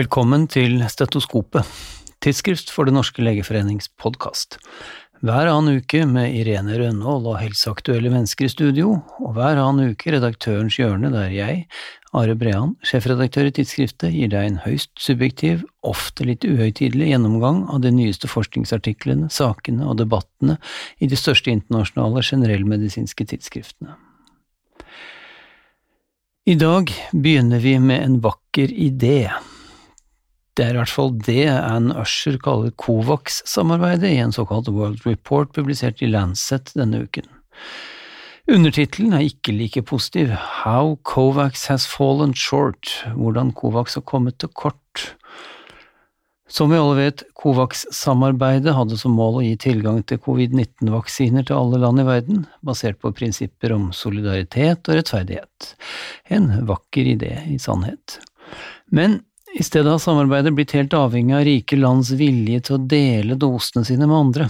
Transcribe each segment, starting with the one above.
Velkommen til Stetoskopet, tidsskrift for Det norske legeforenings podkast. Hver annen uke med Irene Rønnaald og helseaktuelle mennesker i studio, og hver annen uke Redaktørens hjørne, der jeg, Are Brean, sjefredaktør i tidsskriftet, gir deg en høyst subjektiv, ofte litt uhøytidelig gjennomgang av de nyeste forskningsartiklene, sakene og debattene i de største internasjonale generellmedisinske tidsskriftene. I dag begynner vi med en vakker idé det er i hvert fall det Ann Usher kaller Covax-samarbeidet i en såkalt World Report publisert i Lancet denne uken. Undertittelen er ikke like positiv, How Covax Has Fallen Short, hvordan Covax har kommet til kort. Som vi alle vet, Covax-samarbeidet hadde som mål å gi tilgang til covid-19-vaksiner til alle land i verden, basert på prinsipper om solidaritet og rettferdighet. En vakker idé, i sannhet. Men i stedet har samarbeidet blitt helt avhengig av rike lands vilje til å dele dosene sine med andre.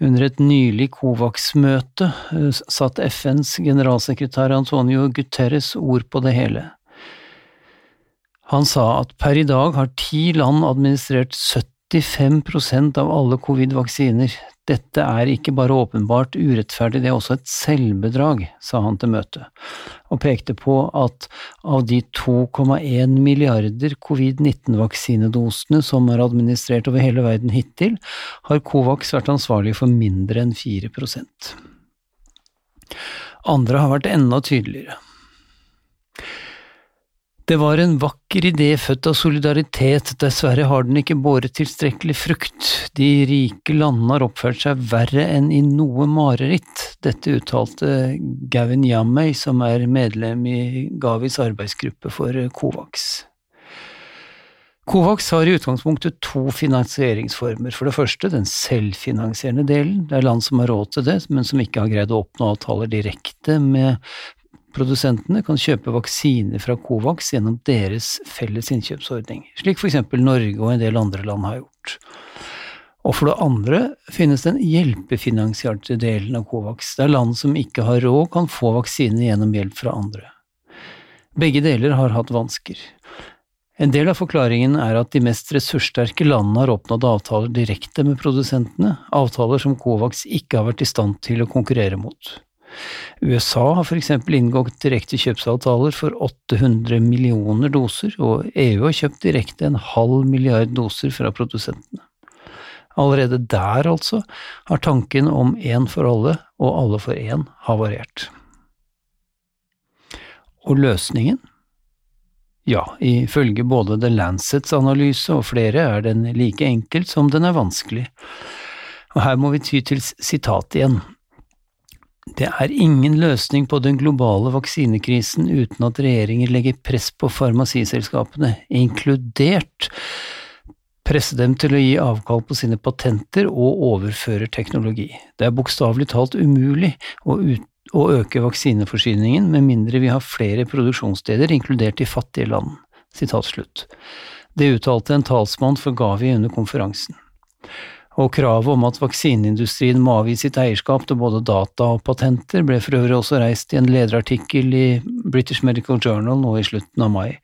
Under et nylig Covax-møte eh, satt FNs generalsekretær Antonio Guterres ord på det hele. Han sa at per i dag har ti land administrert 75% av alle covid-vaksiner, dette er ikke bare åpenbart urettferdig, det er også et selvbedrag, sa han til møtet, og pekte på at av de 2,1 milliarder covid-19-vaksinedosene som er administrert over hele verden hittil, har Covax vært ansvarlig for mindre enn 4% Andre har vært enda tydeligere. Det var en vakker idé født av solidaritet, dessverre har den ikke båret tilstrekkelig frukt, de rike landene har oppført seg verre enn i noe mareritt, dette uttalte Gavin Yammey, som er medlem i Gavis arbeidsgruppe for Covax. Covax har i utgangspunktet to finansieringsformer. For det første den selvfinansierende delen. Det er land som har råd til det, men som ikke har greid å oppnå avtaler direkte med Produsentene kan kjøpe vaksiner fra Covax gjennom deres felles innkjøpsordning, slik for eksempel Norge og en del andre land har gjort. Og for det andre finnes den hjelpefinansierte delen av Covax, der land som ikke har råd, kan få vaksiner gjennom hjelp fra andre. Begge deler har hatt vansker. En del av forklaringen er at de mest ressurssterke landene har oppnådd avtaler direkte med produsentene, avtaler som Covax ikke har vært i stand til å konkurrere mot. USA har eksempel inngått direkte kjøpsavtaler for 800 millioner doser, og EU har kjøpt direkte en halv milliard doser fra produsentene. Allerede der, altså, har tanken om én for alle og alle for én havarert. Og løsningen? Ja, ifølge både The Lancets analyse og flere er den like enkelt som den er vanskelig. Og her må vi ty til sitat igjen. Det er ingen løsning på den globale vaksinekrisen uten at regjeringer legger press på farmasiselskapene, inkludert presse dem til å gi avkall på sine patenter og overføre teknologi. Det er bokstavelig talt umulig å, ut, å øke vaksineforsyningen med mindre vi har flere produksjonssteder, inkludert i fattige land. Det uttalte en talsmann for Gavi under konferansen og kravet om at vaksineindustrien må avgi sitt eierskap til både data og patenter, ble for øvrig også reist i en lederartikkel i British Medical Journal nå i slutten av mai.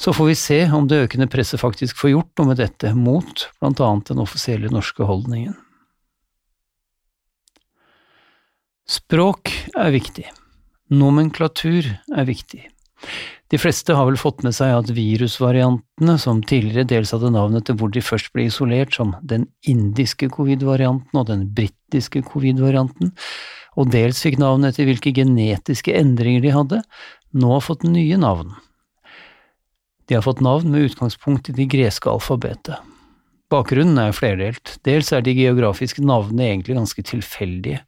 Så får vi se om det økende presset faktisk får gjort noe med dette, mot annet den offisielle norske holdningen. Språk er viktig. Nomenklatur er viktig. De fleste har vel fått med seg at virusvariantene, som tidligere dels hadde navnet til hvor de først ble isolert, som den indiske covid-varianten og den britiske covid-varianten, og dels fikk navn etter hvilke genetiske endringer de hadde, nå har fått nye navn. De har fått navn med utgangspunkt i det greske alfabetet. Bakgrunnen er flerdelt, dels er de geografiske navnene egentlig ganske tilfeldige.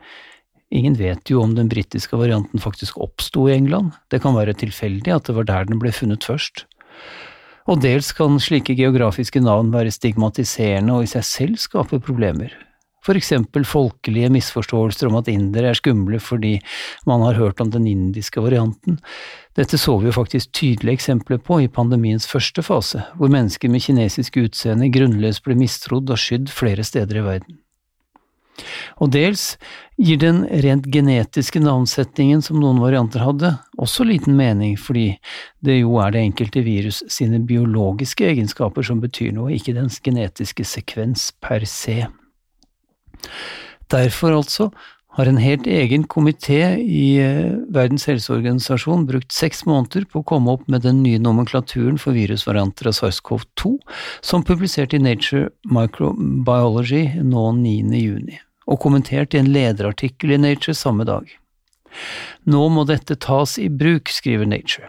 Ingen vet jo om den britiske varianten faktisk oppsto i England, det kan være tilfeldig at det var der den ble funnet først. Og dels kan slike geografiske navn være stigmatiserende og i seg selv skape problemer, for eksempel folkelige misforståelser om at indere er skumle fordi man har hørt om den indiske varianten. Dette så vi jo faktisk tydelige eksempler på i pandemiens første fase, hvor mennesker med kinesisk utseende grunnløst ble mistrodd og skydd flere steder i verden. Og dels gir den rent genetiske navnsetningen som noen varianter hadde, også liten mening, fordi det jo er det enkelte virus sine biologiske egenskaper som betyr noe, ikke dens genetiske sekvens per se. Derfor altså har en helt egen komité i eh, Verdens helseorganisasjon brukt seks måneder på å komme opp med den nye nomenklaturen for virusvarianter av SARS-CoV-2, som publisert i Nature Microbiology nå 9. juni, og kommentert i en lederartikkel i Nature samme dag. Nå må dette tas i bruk, skriver Nature.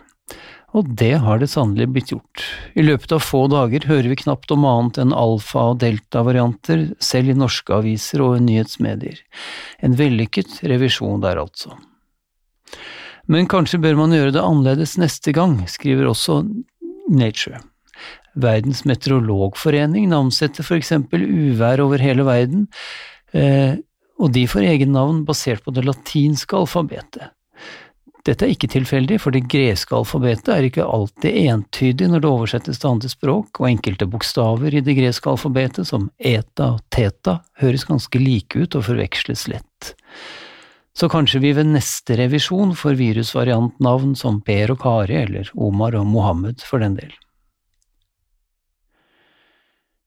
Og det har det sannelig blitt gjort. I løpet av få dager hører vi knapt om annet enn alfa- og delta-varianter, selv i norske aviser og nyhetsmedier. En vellykket revisjon der, altså. Men kanskje bør man gjøre det annerledes neste gang, skriver også Nature. Verdens meteorologforening navnsetter for eksempel uvær over hele verden, eh, og de får egen navn basert på det latinske alfabetet. Dette er ikke tilfeldig, for det greske alfabetet er ikke alltid entydig når det oversettes til andre språk, og enkelte bokstaver i det greske alfabetet, som eta og teta, høres ganske like ut og forveksles lett. Så kanskje vi ved neste revisjon får virusvariantnavn som Per og Kari, eller Omar og Mohammed for den del.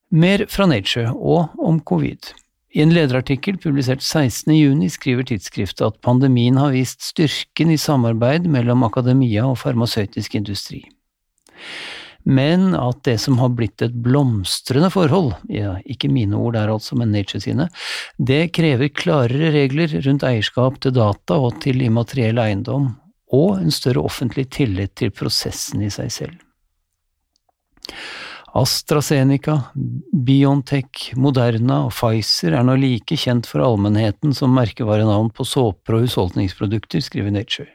Mer fra Nature og om covid. I en lederartikkel publisert 16. juni skriver tidsskriftet at pandemien har vist styrken i samarbeid mellom akademia og farmasøytisk industri. Men at det som har blitt et blomstrende forhold, ja, ikke mine ord der altså, men Nature sine, det krever klarere regler rundt eierskap til data og til immateriell eiendom, og en større offentlig tillit til prosessen i seg selv. AstraZeneca, Biontech, Moderna og Pfizer er nå like kjent for allmennheten som merkevarenavn på såper og husholdningsprodukter, skriver Nature.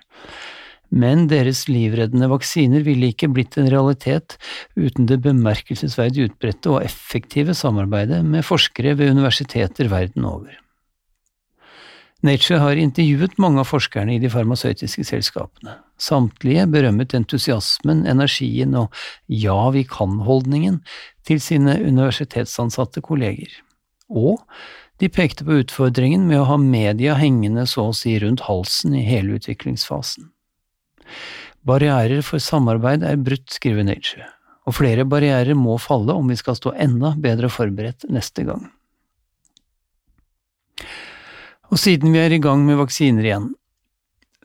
Men deres livreddende vaksiner ville ikke blitt en realitet uten det bemerkelsesverdig utbredte og effektive samarbeidet med forskere ved universiteter verden over. Nature har intervjuet mange av forskerne i de farmasøytiske selskapene. Samtlige berømmet entusiasmen, energien og ja, vi kan-holdningen til sine universitetsansatte kolleger. Og de pekte på utfordringen med å ha media hengende så å si rundt halsen i hele utviklingsfasen. Barrierer for samarbeid er brutt, skriver Nature, og flere barrierer må falle om vi skal stå enda bedre forberedt neste gang. Og siden vi er i gang med vaksiner igjen,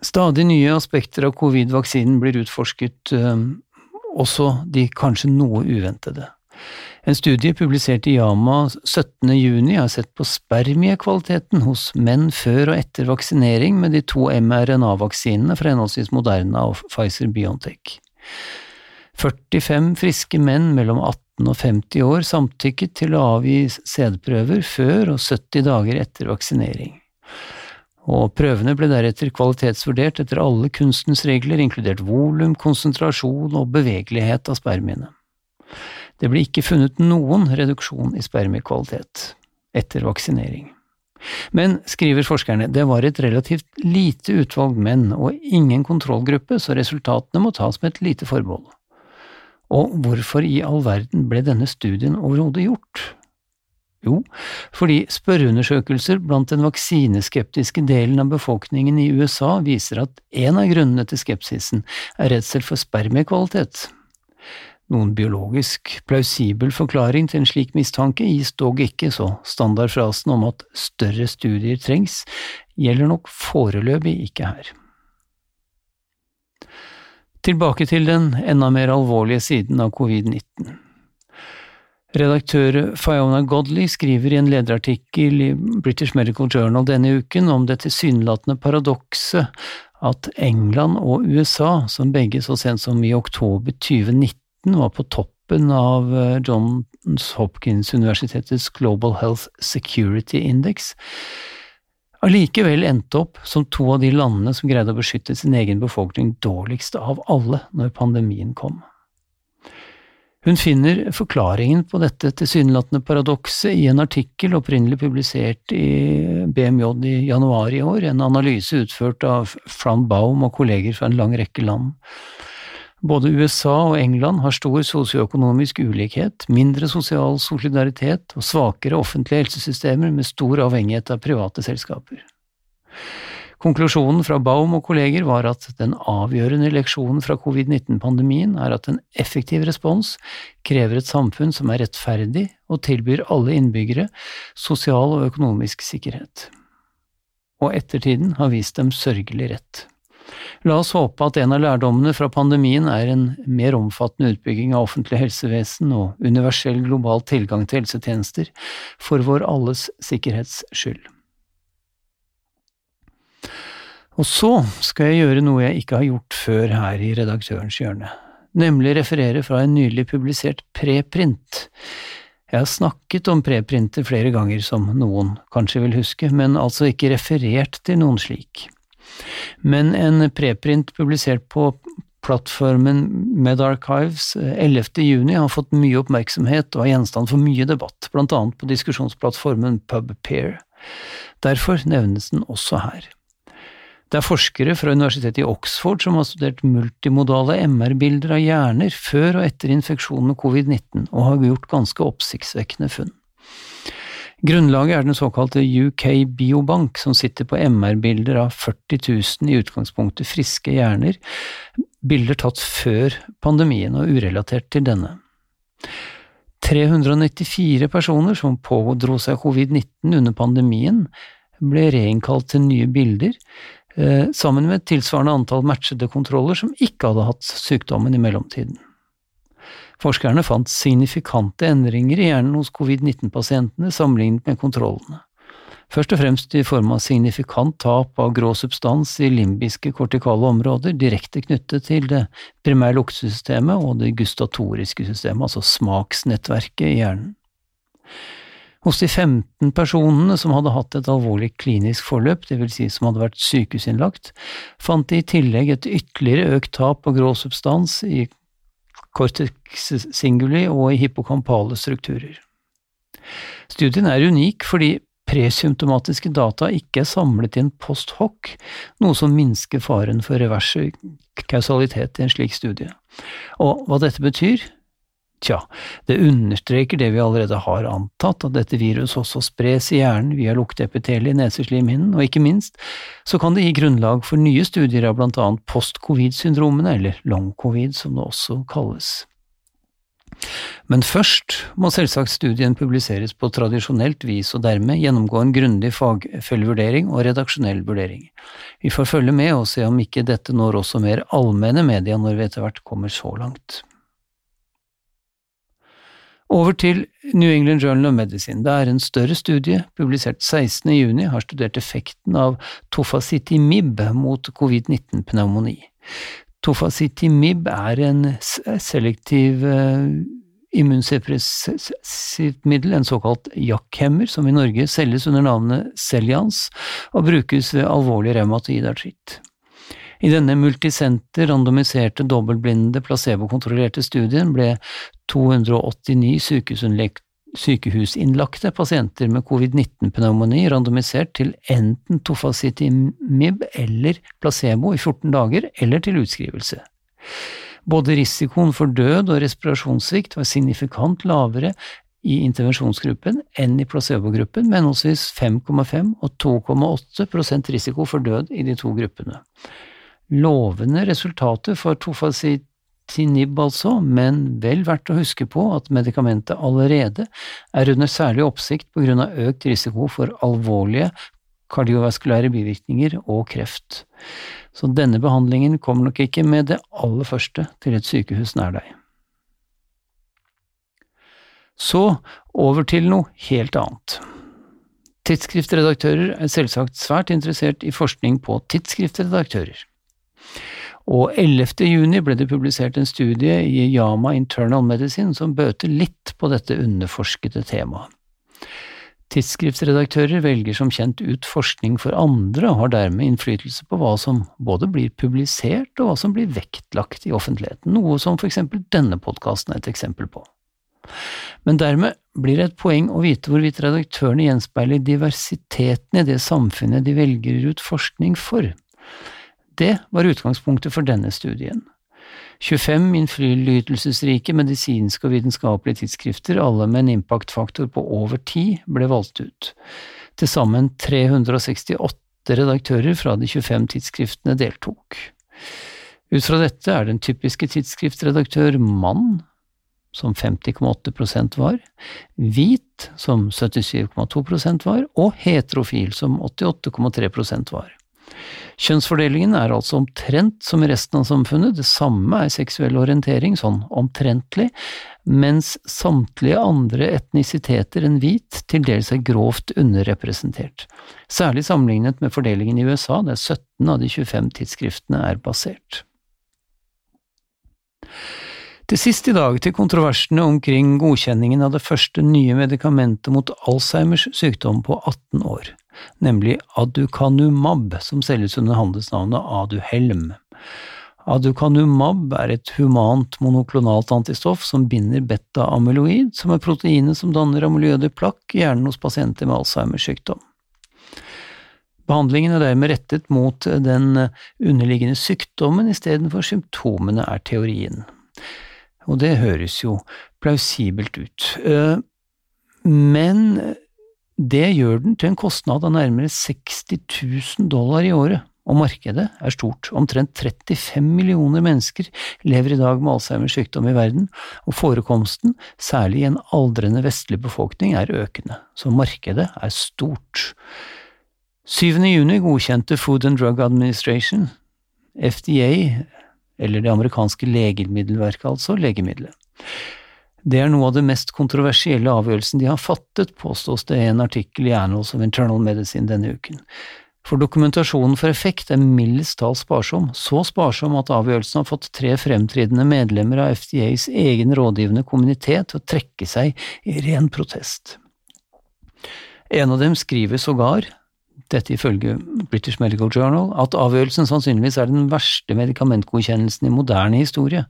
stadig nye aspekter av covid-vaksinen blir utforsket, øh, også de kanskje noe uventede. En studie publisert i Yama 17. juni har sett på spermiekvaliteten hos menn før og etter vaksinering med de to mRNA-vaksinene fra henholdsvis Moderna og Pfizer-Biontech. 45 friske menn mellom 18 og 50 år samtykket til å avgi sædprøver før og 70 dager etter vaksinering og prøvene ble deretter kvalitetsvurdert etter alle kunstens regler, inkludert volum, konsentrasjon og bevegelighet av spermiene. Det ble ikke funnet noen reduksjon i spermiekvalitet etter vaksinering. Men, skriver forskerne, det var et relativt lite utvalg menn og ingen kontrollgruppe, så resultatene må tas med et lite forbehold. Og hvorfor i all verden ble denne studien overhodet gjort? Jo, fordi spørreundersøkelser blant den vaksineskeptiske delen av befolkningen i USA viser at en av grunnene til skepsisen er redsel for spermiekvalitet. Noen biologisk plausibel forklaring til en slik mistanke gis dog ikke, så standardfrasen om at større studier trengs, gjelder nok foreløpig ikke her. Tilbake til den enda mer alvorlige siden av covid-19. Redaktør Fiona Godley skriver i en lederartikkel i British Medical Journal denne uken om det tilsynelatende paradokset at England og USA, som begge så sent som i oktober 2019 var på toppen av eh, Johns Hopkins universitetets Global Health Security Index, allikevel endte opp som to av de landene som greide å beskytte sin egen befolkning dårligst av alle når pandemien kom. Hun finner forklaringen på dette tilsynelatende paradokset i en artikkel opprinnelig publisert i BMJ i januar i år, en analyse utført av Fran Baum og kolleger fra en lang rekke land. Både USA og England har stor sosioøkonomisk ulikhet, mindre sosial solidaritet og svakere offentlige helsesystemer med stor avhengighet av private selskaper. Konklusjonen fra Baum og kolleger var at den avgjørende leksjonen fra covid-19-pandemien er at en effektiv respons krever et samfunn som er rettferdig og tilbyr alle innbyggere sosial og økonomisk sikkerhet. Og ettertiden har vist dem sørgelig rett. La oss håpe at en av lærdommene fra pandemien er en mer omfattende utbygging av offentlig helsevesen og universell global tilgang til helsetjenester for vår alles sikkerhets skyld. Og så skal jeg gjøre noe jeg ikke har gjort før her i Redaktørens hjørne, nemlig referere fra en nylig publisert preprint. Jeg har snakket om preprinter flere ganger, som noen kanskje vil huske, men altså ikke referert til noen slik. Men en preprint publisert på plattformen MedArchives 11. juni har fått mye oppmerksomhet og er gjenstand for mye debatt, blant annet på diskusjonsplattformen PubPeer. Derfor nevnes den også her. Det er forskere fra universitetet i Oxford som har studert multimodale MR-bilder av hjerner før og etter infeksjon med covid-19, og har gjort ganske oppsiktsvekkende funn. Grunnlaget er den såkalte UK Biobank, som sitter på MR-bilder av 40 000 i utgangspunktet friske hjerner, bilder tatt før pandemien og urelatert til denne. 394 personer som pådro seg covid-19 under pandemien, ble reinnkalt til nye bilder, sammen med et tilsvarende antall matchede kontroller som ikke hadde hatt sykdommen i mellomtiden. Forskerne fant signifikante endringer i hjernen hos covid-19-pasientene sammenlignet med kontrollene, først og fremst i form av signifikant tap av grå substans i limbiske kortikale områder direkte knyttet til det primære luktesystemet og det gustatoriske systemet, altså smaksnettverket i hjernen. Hos de 15 personene som hadde hatt et alvorlig klinisk forløp, dvs. Si som hadde vært sykehusinnlagt, fant de i tillegg et ytterligere økt tap av grå substans i cortex singuli og i hippokampale strukturer. Studien er unik fordi presymptomatiske data ikke er samlet i en post hoc, noe som minsker faren for reverse kausalitet i en slik studie. Og hva dette betyr, Tja, det understreker det vi allerede har antatt, at dette viruset også spres i hjernen via lukteepiteliet i neseslimhinnen, og ikke minst så kan det gi grunnlag for nye studier av blant annet post-covid-syndromene, eller long-covid som det også kalles. Men først må selvsagt studien publiseres på tradisjonelt vis og dermed gjennomgå en grundig fagfølgevurdering og redaksjonell vurdering. Vi får følge med og se om ikke dette når også mer allmenne media når vi etter hvert kommer så langt. Over til New England Journal of Medicine. Det er en større studie, publisert 16. juni, har studert effekten av tofacitimib mot covid-19-pneumoni. Tofacitimib er en selektiv immunsepressivt immunsuppressivt middel, en såkalt jakkhemmer, som i Norge selges under navnet Celians og brukes ved alvorlig revmatoid artritt. I denne multisenter, randomiserte, dobbeltblinde, placebokontrollerte studien ble 289 sykehusinnlagte pasienter med covid-19-pneumoni randomisert til enten tofacitimib eller placebo i 14 dager, eller til utskrivelse. Både risikoen for død og respirasjonssvikt var signifikant lavere i intervensjonsgruppen enn i placebogruppen, med henholdsvis 5,5 og 2,8% risiko for død i de to gruppene lovende resultater for tofacitinib altså, men vel verdt å huske på at medikamentet allerede er under særlig oppsikt på grunn av økt risiko for alvorlige kardiovaskulære bivirkninger og kreft. Så denne behandlingen kommer nok ikke med det aller første til et sykehus nær deg. Så over til noe helt annet. Tidsskriftredaktører er selvsagt svært interessert i forskning på tidsskriftredaktører og 11. juni ble det publisert en studie i Yama Internal Medicine som bøter litt på dette underforskede temaet. Tidsskriftsredaktører velger som kjent ut forskning for andre og har dermed innflytelse på hva som både blir publisert og hva som blir vektlagt i offentligheten, noe som for eksempel denne podkasten er et eksempel på. Men dermed blir det et poeng å vite hvorvidt redaktørene gjenspeiler diversiteten i det samfunnet de velger ut forskning for. Det var utgangspunktet for denne studien. 25 innflytelsesrike medisinske og vitenskapelige tidsskrifter, alle med en impactfaktor på over 10, ble valgt ut. Til sammen 368 redaktører fra de 25 tidsskriftene deltok. Ut fra dette er den typiske tidsskriftredaktør mann, som 50,8% var, hvit, som 77,2% var, og heterofil, som 88,3% var. Kjønnsfordelingen er altså omtrent som i resten av samfunnet, det samme er seksuell orientering, sånn omtrentlig, mens samtlige andre etnisiteter enn hvit til dels er grovt underrepresentert, særlig sammenlignet med fordelingen i USA, der 17 av de 25 tidsskriftene er basert. Til sist i dag til kontroversene omkring godkjenningen av det første nye medikamentet mot Alzheimers sykdom på 18 år, nemlig aducanumab, som selges under handelsnavnet Aduhelm. Aducanumab er et humant monoklonalt antistoff som binder beta-amyloid, som er proteinet som danner amyloide plakk i hjernen hos pasienter med Alzheimers sykdom. Behandlingen er dermed rettet mot den underliggende sykdommen istedenfor symptomene, er teorien og det høres jo plausibelt ut. Eh, men det gjør den til en kostnad av nærmere 60 000 dollar i året, og markedet er stort. Omtrent 35 millioner mennesker lever i dag med Alzheimers sykdom i verden, og forekomsten, særlig i en aldrende vestlig befolkning, er økende, så markedet er stort. 7. juni godkjente Food and Drug Administration, FDA, eller det amerikanske legemiddelverket, altså, legemiddelet. Det er noe av det mest kontroversielle avgjørelsen de har fattet, påstås det i en artikkel i Annals of Internal Medicine denne uken. For dokumentasjonen for effekt er mildest talt sparsom, så sparsom at avgjørelsen har fått tre fremtridende medlemmer av FDAs egen rådgivende kommunitet til å trekke seg i ren protest. En av dem skriver sågar, dette ifølge British Medical Journal, at avgjørelsen sannsynligvis er den verste medikamentgodkjennelsen i moderne historie,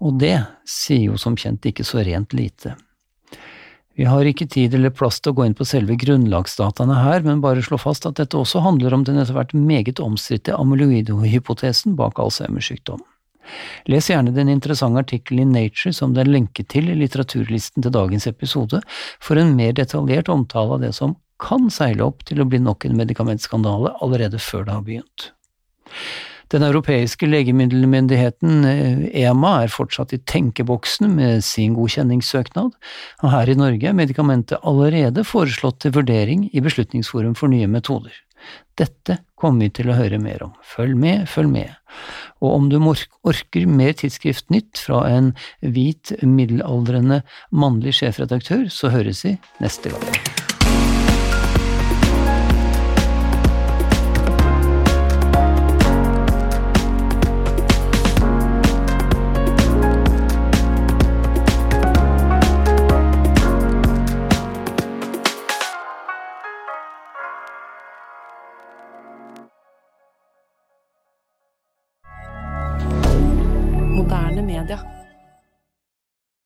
og det sier jo som kjent ikke så rent lite. Vi har ikke tid eller plass til å gå inn på selve grunnlagsdataene her, men bare slå fast at dette også handler om den etter hvert meget omstridte amyloidohypotesen bak Alzheimer-sykdom. Les gjerne den interessante artikkelen i Nature som det er lenket til i litteraturlisten til dagens episode, for en mer detaljert omtale av det som kan seile opp til å bli nok en medikamentskandale allerede før det har begynt. Den europeiske legemiddelmyndigheten EMA er fortsatt i tenkeboksen med sin godkjenningssøknad, og her i Norge er medikamentet allerede foreslått til vurdering i Beslutningsforum for nye metoder. Dette kommer vi til å høre mer om. Følg med, følg med. Og om du orker mer Tidsskrift Nytt fra en hvit, middelaldrende mannlig sjefredaktør, så høres vi neste gang.